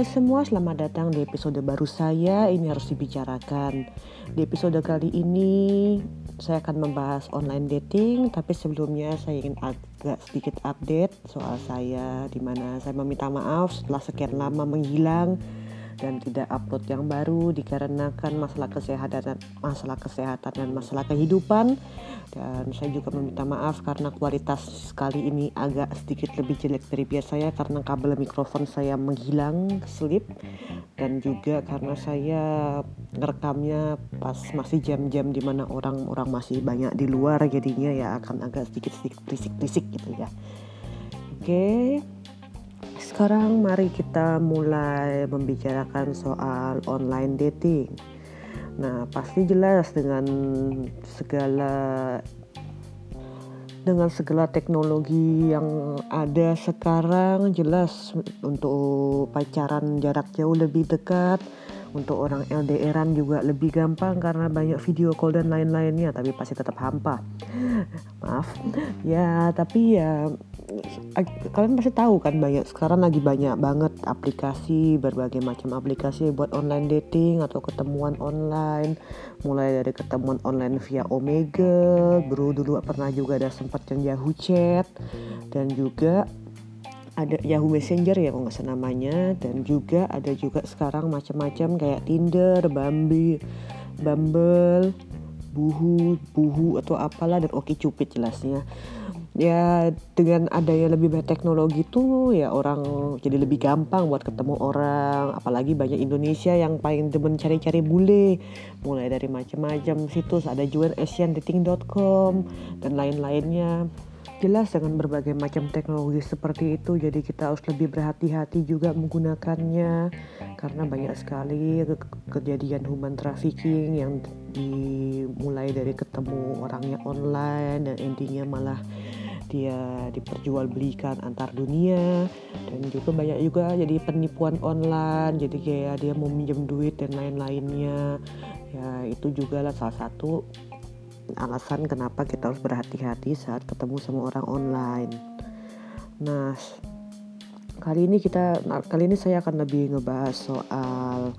Halo semua, selamat datang di episode baru saya. Ini harus dibicarakan. Di episode kali ini saya akan membahas online dating, tapi sebelumnya saya ingin agak sedikit update soal saya di mana saya meminta maaf setelah sekian lama menghilang dan tidak upload yang baru dikarenakan masalah kesehatan masalah kesehatan dan masalah kehidupan. Dan saya juga meminta maaf karena kualitas kali ini agak sedikit lebih jelek dari biasanya karena kabel mikrofon saya menghilang slip. Dan juga karena saya ngerekamnya pas masih jam-jam di mana orang-orang masih banyak di luar jadinya ya akan agak sedikit-sedikit berisik-berisik gitu ya. Oke. okay sekarang mari kita mulai membicarakan soal online dating. Nah, pasti jelas dengan segala dengan segala teknologi yang ada sekarang jelas untuk pacaran jarak jauh lebih dekat untuk orang LDRan juga lebih gampang karena banyak video call dan lain-lainnya tapi pasti tetap hampa maaf ya tapi ya kalian pasti tahu kan banyak sekarang lagi banyak banget aplikasi berbagai macam aplikasi buat online dating atau ketemuan online. Mulai dari ketemuan online via Omega bro dulu pernah juga ada sempat yang Yahoo Chat dan juga ada Yahoo Messenger ya kalau nggak salah namanya. Dan juga ada juga sekarang macam-macam kayak Tinder, Bumble, Bumble, Buhu, Buhu atau apalah dan Oke Cupid jelasnya ya dengan adanya lebih banyak teknologi tuh ya orang jadi lebih gampang buat ketemu orang. Apalagi banyak Indonesia yang paling demen cari-cari bule. Mulai dari macam-macam situs ada juga asiandating.com dan lain-lainnya. Jelas dengan berbagai macam teknologi seperti itu jadi kita harus lebih berhati-hati juga menggunakannya. Karena banyak sekali ke kejadian human trafficking yang dimulai dari ketemu orangnya online dan intinya malah dia diperjualbelikan antar dunia. Dan juga banyak juga jadi penipuan online jadi kayak dia mau minjem duit dan lain-lainnya. Ya itu juga lah salah satu alasan kenapa kita harus berhati-hati saat ketemu sama orang online. Nah kali ini kita nah, kali ini saya akan lebih ngebahas soal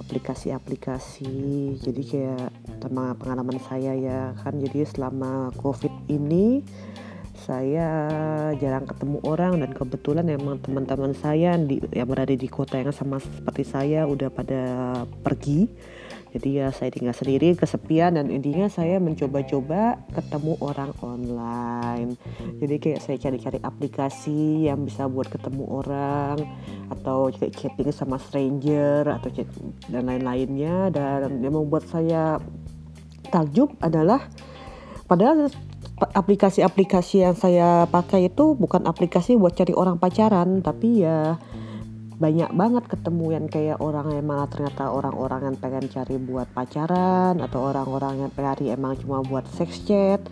aplikasi-aplikasi. Jadi kayak sama pengalaman saya ya kan. Jadi selama covid ini saya jarang ketemu orang dan kebetulan emang teman-teman saya di, yang berada di kota yang sama seperti saya udah pada pergi. Jadi ya saya tinggal sendiri kesepian dan intinya saya mencoba-coba ketemu orang online. Jadi kayak saya cari-cari aplikasi yang bisa buat ketemu orang atau kayak chatting sama stranger atau chat dan lain-lainnya. Dan yang membuat saya takjub adalah padahal aplikasi-aplikasi yang saya pakai itu bukan aplikasi buat cari orang pacaran tapi ya banyak banget ketemu yang kayak orang yang malah ternyata orang-orang yang pengen cari buat pacaran atau orang-orang yang cari emang cuma buat sex chat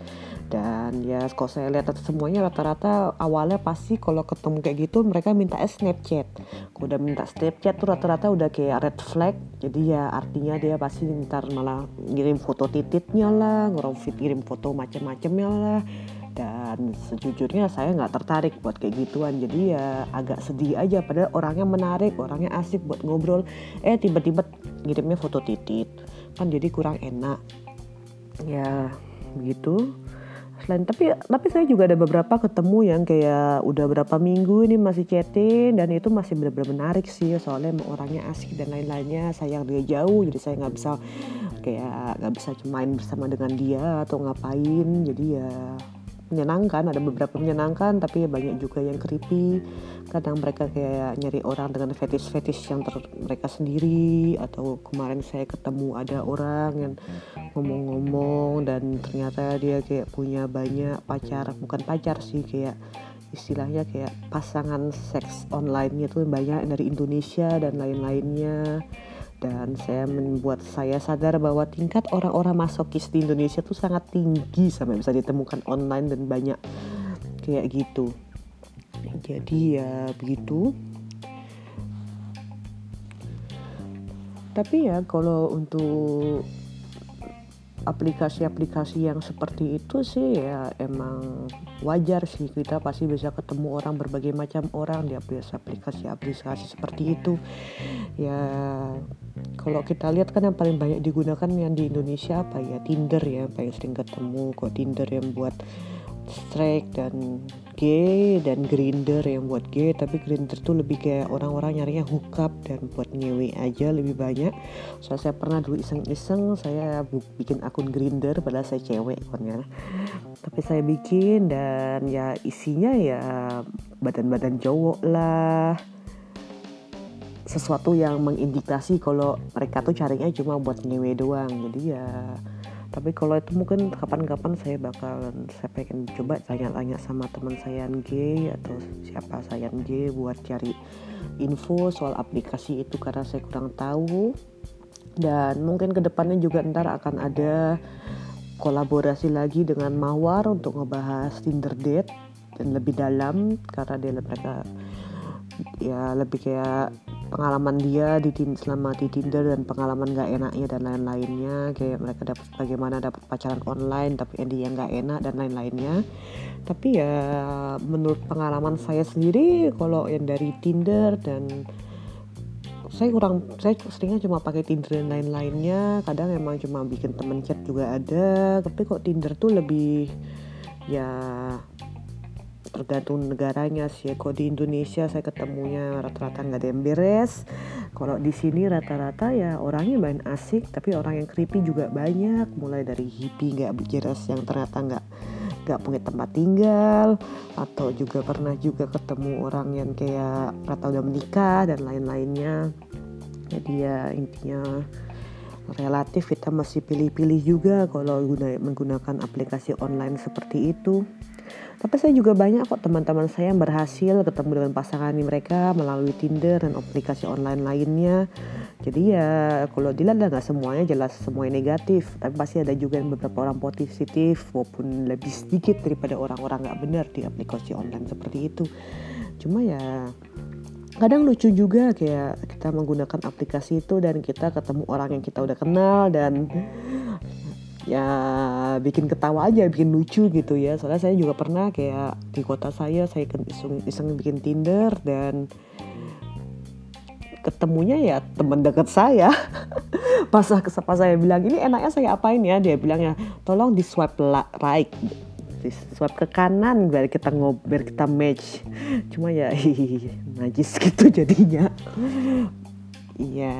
dan ya kalau saya lihat semuanya rata-rata awalnya pasti kalau ketemu kayak gitu mereka minta Snapchat. Kalau udah minta Snapchat tuh rata-rata udah kayak red flag. Jadi ya artinya dia pasti ntar malah ngirim foto tititnya lah ngorong ngirim foto macam-macamnya lah. Dan sejujurnya saya nggak tertarik buat kayak gituan. Jadi ya agak sedih aja. Padahal orangnya menarik orangnya asik buat ngobrol. Eh tiba-tiba ngirimnya foto titit. Kan jadi kurang enak. Ya begitu selain tapi tapi saya juga ada beberapa ketemu yang kayak udah berapa minggu ini masih chatting dan itu masih benar-benar menarik sih soalnya orangnya asik dan lain-lainnya. Sayang dia jauh jadi saya nggak bisa kayak nggak bisa main bersama dengan dia atau ngapain. Jadi ya menyenangkan ada beberapa menyenangkan tapi banyak juga yang creepy. Kadang mereka kayak nyari orang dengan fetish-fetish yang ter mereka sendiri atau kemarin saya ketemu ada orang yang ngomong-ngomong dan ternyata dia kayak punya banyak pacar bukan pacar sih kayak istilahnya kayak pasangan seks online itu banyak dari Indonesia dan lain-lainnya dan saya membuat saya sadar bahwa tingkat orang-orang masokis di Indonesia tuh sangat tinggi sampai bisa ditemukan online dan banyak kayak gitu. Jadi ya begitu. Tapi ya kalau untuk aplikasi-aplikasi yang seperti itu sih ya emang wajar sih. Kita pasti bisa ketemu orang berbagai macam orang. Di aplikasi-aplikasi seperti itu. Ya kalau kita lihat kan yang paling banyak digunakan yang di Indonesia apa ya? Tinder ya yang paling sering ketemu. Kok Tinder yang buat strike dan gay dan grinder yang buat gay. Tapi grinder tuh lebih kayak orang-orang nyarinya hookup dan buat nyewe aja lebih banyak. So saya pernah dulu iseng-iseng saya bikin akun grinder padahal saya cewek kan ya tapi saya bikin dan ya isinya ya badan-badan cowok lah. Sesuatu yang mengindikasi kalau mereka tuh carinya cuma buat nyewe doang. Jadi ya tapi kalau itu mungkin kapan-kapan saya bakal saya pengen coba tanya-tanya sama teman saya gay atau siapa saya gay buat cari info soal aplikasi itu karena saya kurang tahu. Dan mungkin ke depannya juga ntar akan ada kolaborasi lagi dengan Mawar untuk ngebahas Tinder date dan lebih dalam karena dia mereka ya lebih kayak pengalaman dia di selama di Tinder dan pengalaman gak enaknya dan lain-lainnya. Kayak mereka dapat bagaimana dapat pacaran online tapi yang gak enak dan lain-lainnya. Tapi ya menurut pengalaman saya sendiri kalau yang dari Tinder dan saya kurang saya seringnya cuma pakai Tinder dan lain-lainnya. Kadang emang cuma bikin temen chat juga ada. Tapi kok Tinder tuh lebih ya tergantung negaranya sih. Kok di Indonesia saya ketemunya rata-rata nggak ada yang beres. Kalau di sini rata-rata ya orangnya main asik tapi orang yang creepy juga banyak. Mulai dari hippie nggak beres yang ternyata nggak nggak punya tempat tinggal. Atau juga pernah juga ketemu orang yang kayak rata udah menikah dan lain-lainnya. Jadi ya intinya relatif kita masih pilih-pilih juga kalau menggunakan aplikasi online seperti itu tapi saya juga banyak kok teman-teman saya yang berhasil ketemu dengan pasangan mereka melalui Tinder dan aplikasi online lainnya. Jadi ya kalau dilihat nggak semuanya jelas semuanya negatif, tapi pasti ada juga yang beberapa orang positif maupun lebih sedikit daripada orang-orang nggak benar di aplikasi online seperti itu. Cuma ya kadang lucu juga kayak kita menggunakan aplikasi itu dan kita ketemu orang yang kita udah kenal dan ya bikin ketawa aja bikin lucu gitu ya. Soalnya saya juga pernah kayak di kota saya saya iseng, iseng bikin Tinder dan ketemunya ya teman dekat saya. Pas pas saya bilang ini enaknya saya apain ya? Dia bilang ya tolong di swipe right swipe ke kanan biar kita ngobrol kita match. Cuma ya najis gitu jadinya. Iya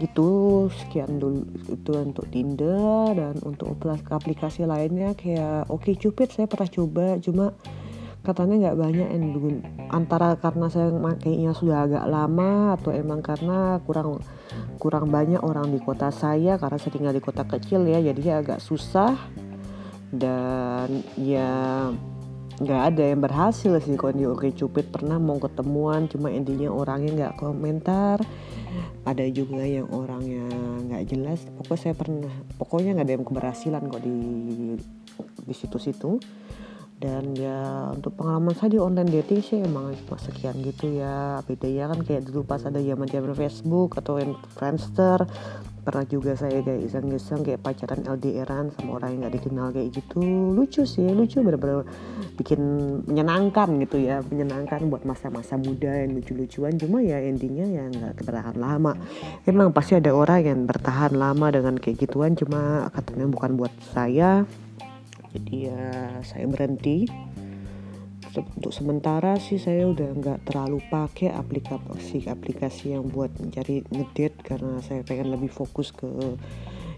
gitu. Sekian dulu itu untuk Tinder dan untuk aplikasi lainnya. Kayak Oke okay Cupid saya pernah coba. Cuma katanya nggak banyak yang antara karena saya makainya sudah agak lama atau emang karena kurang kurang banyak orang di kota saya karena saya tinggal di kota kecil ya jadi agak susah. Dan ya nggak ada yang berhasil sih kalau di Oke Cupid. Pernah mau ketemuan cuma intinya orangnya nggak komentar. Ada juga yang orangnya nggak jelas. Pokoknya saya pernah pokoknya nggak ada yang keberhasilan kok di di situ-situ dan ya untuk pengalaman saya di online dating sih emang cuma sekian gitu ya. Bedanya kan kayak dulu pas ada zaman zaman Facebook atau yang Friendster. Pernah juga saya kayak iseng-iseng kayak pacaran LDRan sama orang yang nggak dikenal kayak gitu. Lucu sih lucu bener-bener bikin menyenangkan gitu ya. Menyenangkan buat masa-masa muda yang lucu-lucuan. Cuma ya endingnya ya nggak bertahan lama. Emang pasti ada orang yang bertahan lama dengan kayak gituan. Cuma katanya bukan buat saya jadi ya saya berhenti. Untuk sementara sih saya udah nggak terlalu pakai aplikasi aplikasi yang buat mencari ngedate karena saya pengen lebih fokus ke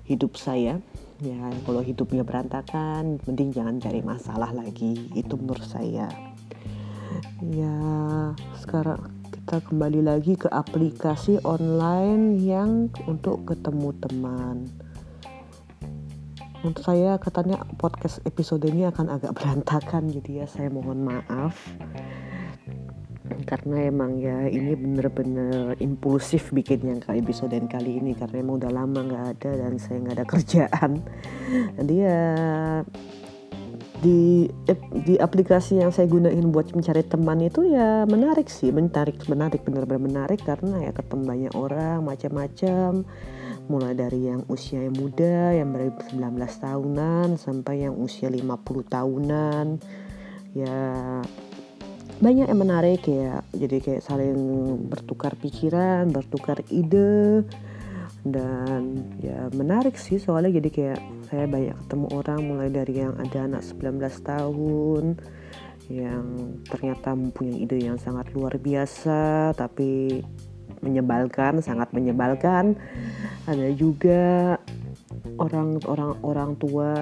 hidup saya. Ya kalau hidupnya berantakan mending jangan cari masalah lagi. Itu menurut saya. Ya sekarang kita kembali lagi ke aplikasi online yang untuk ketemu teman untuk saya katanya podcast episode ini akan agak berantakan jadi ya. Saya mohon maaf. Karena emang ya ini bener-bener impulsif bikinnya kali episode kali ini. Karena emang udah lama nggak ada dan saya nggak ada kerjaan. Jadi ya di di aplikasi yang saya gunain buat mencari teman itu ya menarik sih. Menarik menarik benar-benar menarik. Karena ya ketemu banyak orang macam-macam mulai dari yang usia yang muda yang dari 19 tahunan sampai yang usia 50 tahunan. Ya banyak yang menarik ya. Jadi kayak saling bertukar pikiran bertukar ide. Dan ya menarik sih soalnya. Jadi kayak saya banyak ketemu orang mulai dari yang ada anak 19 tahun yang ternyata mempunyai ide yang sangat luar biasa tapi menyebalkan sangat menyebalkan. Ada juga orang orang orang tua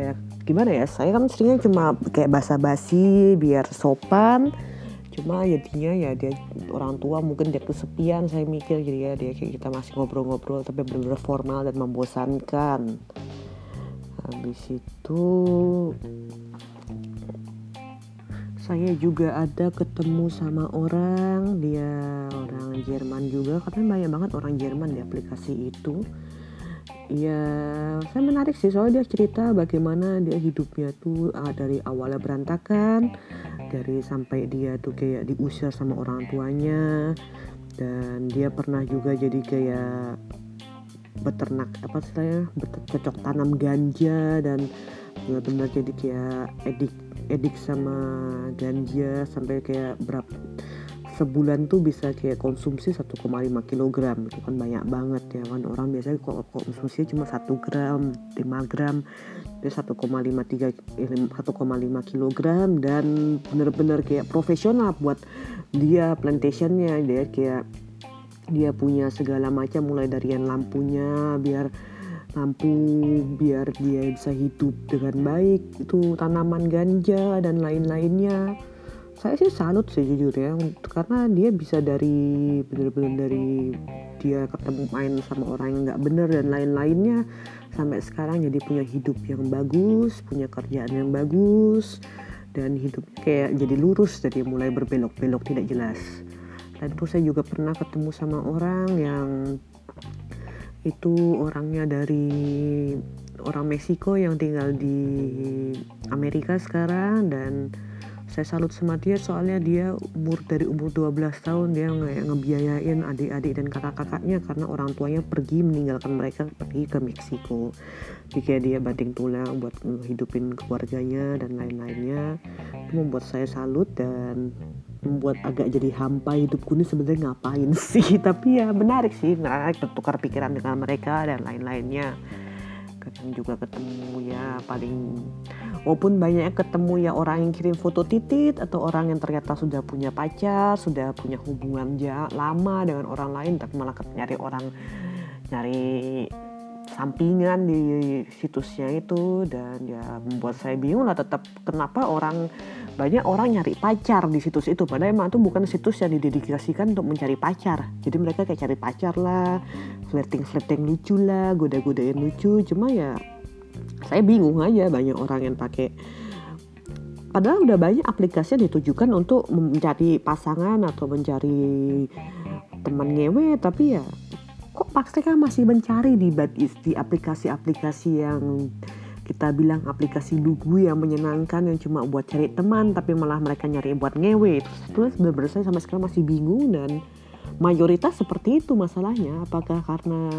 ya. Gimana ya saya kan seringnya cuma kayak basa-basi biar sopan. Cuma jadinya ya dia orang tua mungkin dia kesepian saya mikir. Jadi ya dia kayak kita masih ngobrol-ngobrol tapi benar-benar formal dan membosankan. Habis itu saya juga ada ketemu sama orang dia orang Jerman juga. Karena banyak banget orang Jerman di aplikasi itu. Ya saya menarik sih soalnya dia cerita bagaimana dia hidupnya tuh uh, dari awalnya berantakan dari sampai dia tuh kayak diusir sama orang tuanya. Dan dia pernah juga jadi kayak beternak apa saya bercocok tanam ganja dan benar-benar jadi kayak edik edik sama ganja sampai kayak berapa sebulan tuh bisa kayak konsumsi 1,5 kg itu kan banyak banget ya kan. Orang biasanya kok konsumsi cuma 1 gram 5 gram dia 1,5 3 1,5 kg dan bener-bener kayak profesional buat dia plantationnya dia kayak dia punya segala macam mulai dari yang lampunya biar lampu biar dia bisa hidup dengan baik itu tanaman ganja dan lain-lainnya. Saya sih salut sih jujur ya karena dia bisa dari bener-bener dari dia ketemu main sama orang yang nggak bener dan lain-lainnya sampai sekarang jadi punya hidup yang bagus punya kerjaan yang bagus dan hidup kayak jadi lurus jadi mulai berbelok-belok tidak jelas. Dan terus saya juga pernah ketemu sama orang yang itu orangnya dari orang Meksiko yang tinggal di Amerika sekarang dan saya salut sama dia soalnya dia umur dari umur 12 tahun dia nge ngebiayain adik-adik dan kakak-kakaknya karena orang tuanya pergi meninggalkan mereka pergi ke Meksiko. Jadi dia banting tulang buat hidupin keluarganya dan lain-lainnya. Membuat saya salut dan membuat agak jadi hampa hidupku ini sebenarnya ngapain sih? Tapi ya menarik sih nah bertukar pikiran dengan mereka dan lain-lainnya. Kadang juga ketemu ya paling walaupun banyak ketemu ya orang yang kirim foto titit atau orang yang ternyata sudah punya pacar sudah punya hubungan lama dengan orang lain tapi malah nyari orang nyari sampingan di situsnya itu. Dan ya membuat saya bingung lah tetap kenapa orang banyak orang nyari pacar di situs itu. Padahal emang itu bukan situs yang didedikasikan untuk mencari pacar. Jadi mereka kayak cari pacar lah flirting flirting lucu lah goda godain lucu. Cuma ya saya bingung aja banyak orang yang pakai. Padahal udah banyak aplikasi yang ditujukan untuk mencari pasangan atau mencari teman ngewe. Tapi ya kok mereka masih mencari di di aplikasi-aplikasi yang kita bilang aplikasi lugu yang menyenangkan yang cuma buat cari teman tapi malah mereka nyari buat ngewe. Terus benar-benar saya sama sekali masih bingung dan mayoritas seperti itu masalahnya. Apakah karena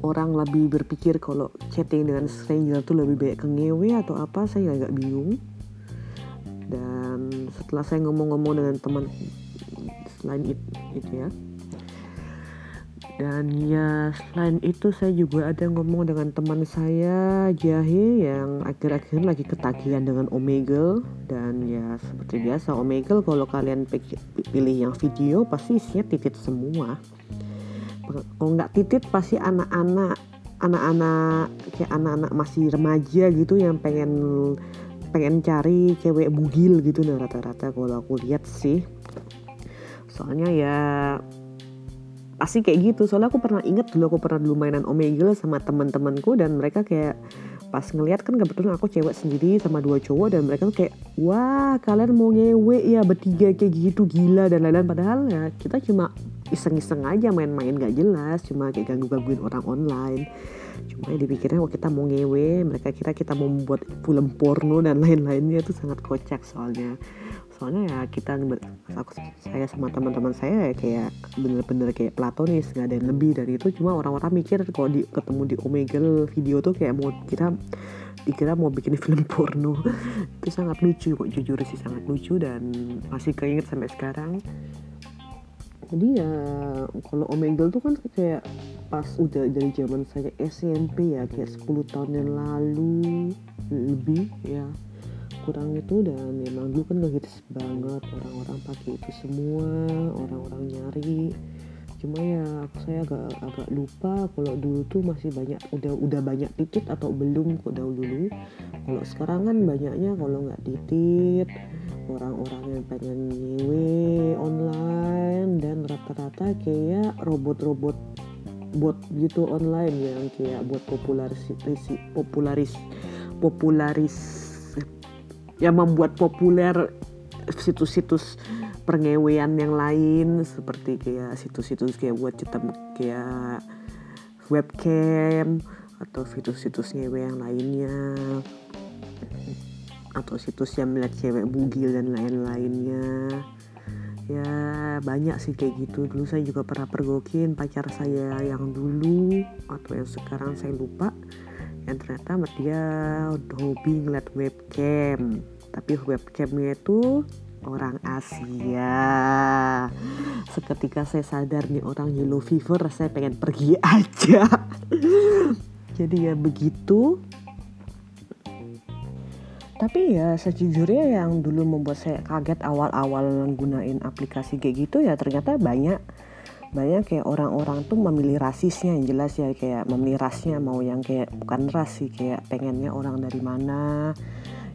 orang lebih berpikir kalau chatting dengan stranger itu lebih baik ke ngewe atau apa saya agak bingung. Dan setelah saya ngomong-ngomong dengan teman selain itu, itu ya dan ya selain itu saya juga ada ngomong dengan teman saya Jahe yang akhir-akhir lagi ketagihan dengan Omegle. Dan ya seperti biasa Omegle kalau kalian pilih yang video pasti isinya titit semua. Kalau nggak titit pasti anak-anak anak-anak kayak anak-anak masih remaja gitu yang pengen pengen cari cewek bugil gitu nah rata-rata kalau aku lihat sih. Soalnya ya pasti kayak gitu. Soalnya aku pernah inget dulu aku pernah dulu mainan Omegle sama teman-temanku dan mereka kayak pas ngeliat kan kebetulan aku cewek sendiri sama dua cowok dan mereka tuh kayak wah kalian mau ngewe ya bertiga kayak gitu gila dan lain-lain. Padahal ya kita cuma iseng-iseng aja main-main gak jelas cuma kayak ganggu-gangguin orang online. Cuma ya dipikirnya kalau kita mau ngewe mereka kira kita mau membuat film porno dan lain-lainnya itu sangat kocak soalnya soalnya ya kita aku saya sama teman-teman saya ya kayak bener-bener kayak platonis nggak ada yang lebih dari itu. Cuma orang-orang mikir kalau di ketemu di Omegle video tuh kayak mau kita dikira mau bikin film porno. Itu sangat lucu kok jujur sih sangat lucu dan masih keinget sampai sekarang. Jadi ya kalau Omegle tuh kan kayak pas udah dari zaman saya SMP ya kayak 10 tahun yang lalu lebih ya kurang itu dan memang dulu kan gitu banget orang-orang pakai itu semua orang-orang nyari. Cuma ya saya agak agak lupa kalau dulu tuh masih banyak udah udah banyak titit atau belum kok dahulu. Kalau sekarang kan banyaknya kalau nggak titit orang-orang yang pengen nyewe online dan rata-rata kayak robot-robot bot gitu online yang kayak buat popularis popularis popularis yang membuat populer situs-situs pengewean yang lain seperti kayak situs-situs kayak buat kita kayak webcam atau situs-situs ngewe yang lainnya atau situs yang melihat cewek bugil dan lain-lainnya. Ya banyak sih kayak gitu. Dulu saya juga pernah pergokin pacar saya yang dulu atau yang sekarang saya lupa yang ternyata dia hobi ngeliat webcam. Tapi webcamnya itu orang Asia. Seketika saya sadar nih orang yellow fever saya pengen pergi aja. Jadi ya begitu. Tapi ya sejujurnya yang dulu membuat saya kaget awal-awal gunain aplikasi kayak gitu ya ternyata banyak banyak kayak orang-orang tuh memilih rasisnya yang jelas ya kayak memilih rasnya mau yang kayak bukan ras sih kayak pengennya orang dari mana.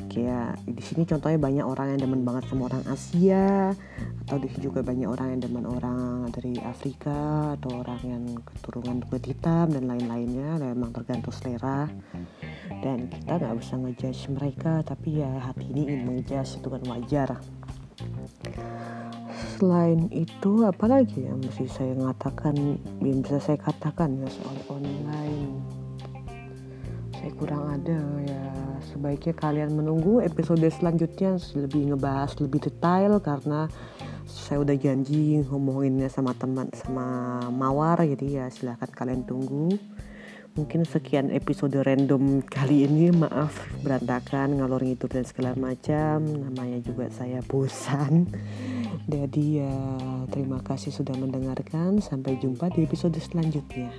Kayak di sini contohnya banyak orang yang demen banget sama orang Asia atau di sini juga banyak orang yang demen orang dari Afrika atau orang yang keturunan kulit hitam dan lain-lainnya memang tergantung selera. Dan kita nggak bisa ngejudge mereka tapi ya hati ini ingin mengejudge itu kan wajar selain itu apalagi yang mesti saya mengatakan yang bisa saya katakan ya soal online? Saya kurang ada ya. Sebaiknya kalian menunggu episode selanjutnya lebih ngebahas lebih detail karena saya udah janji ngomonginnya sama teman sama Mawar jadi ya silahkan kalian tunggu. Mungkin sekian episode random kali ini maaf berantakan ngalor ngidul dan segala macam. Namanya juga saya bosan jadi ya terima kasih sudah mendengarkan. Sampai jumpa di episode selanjutnya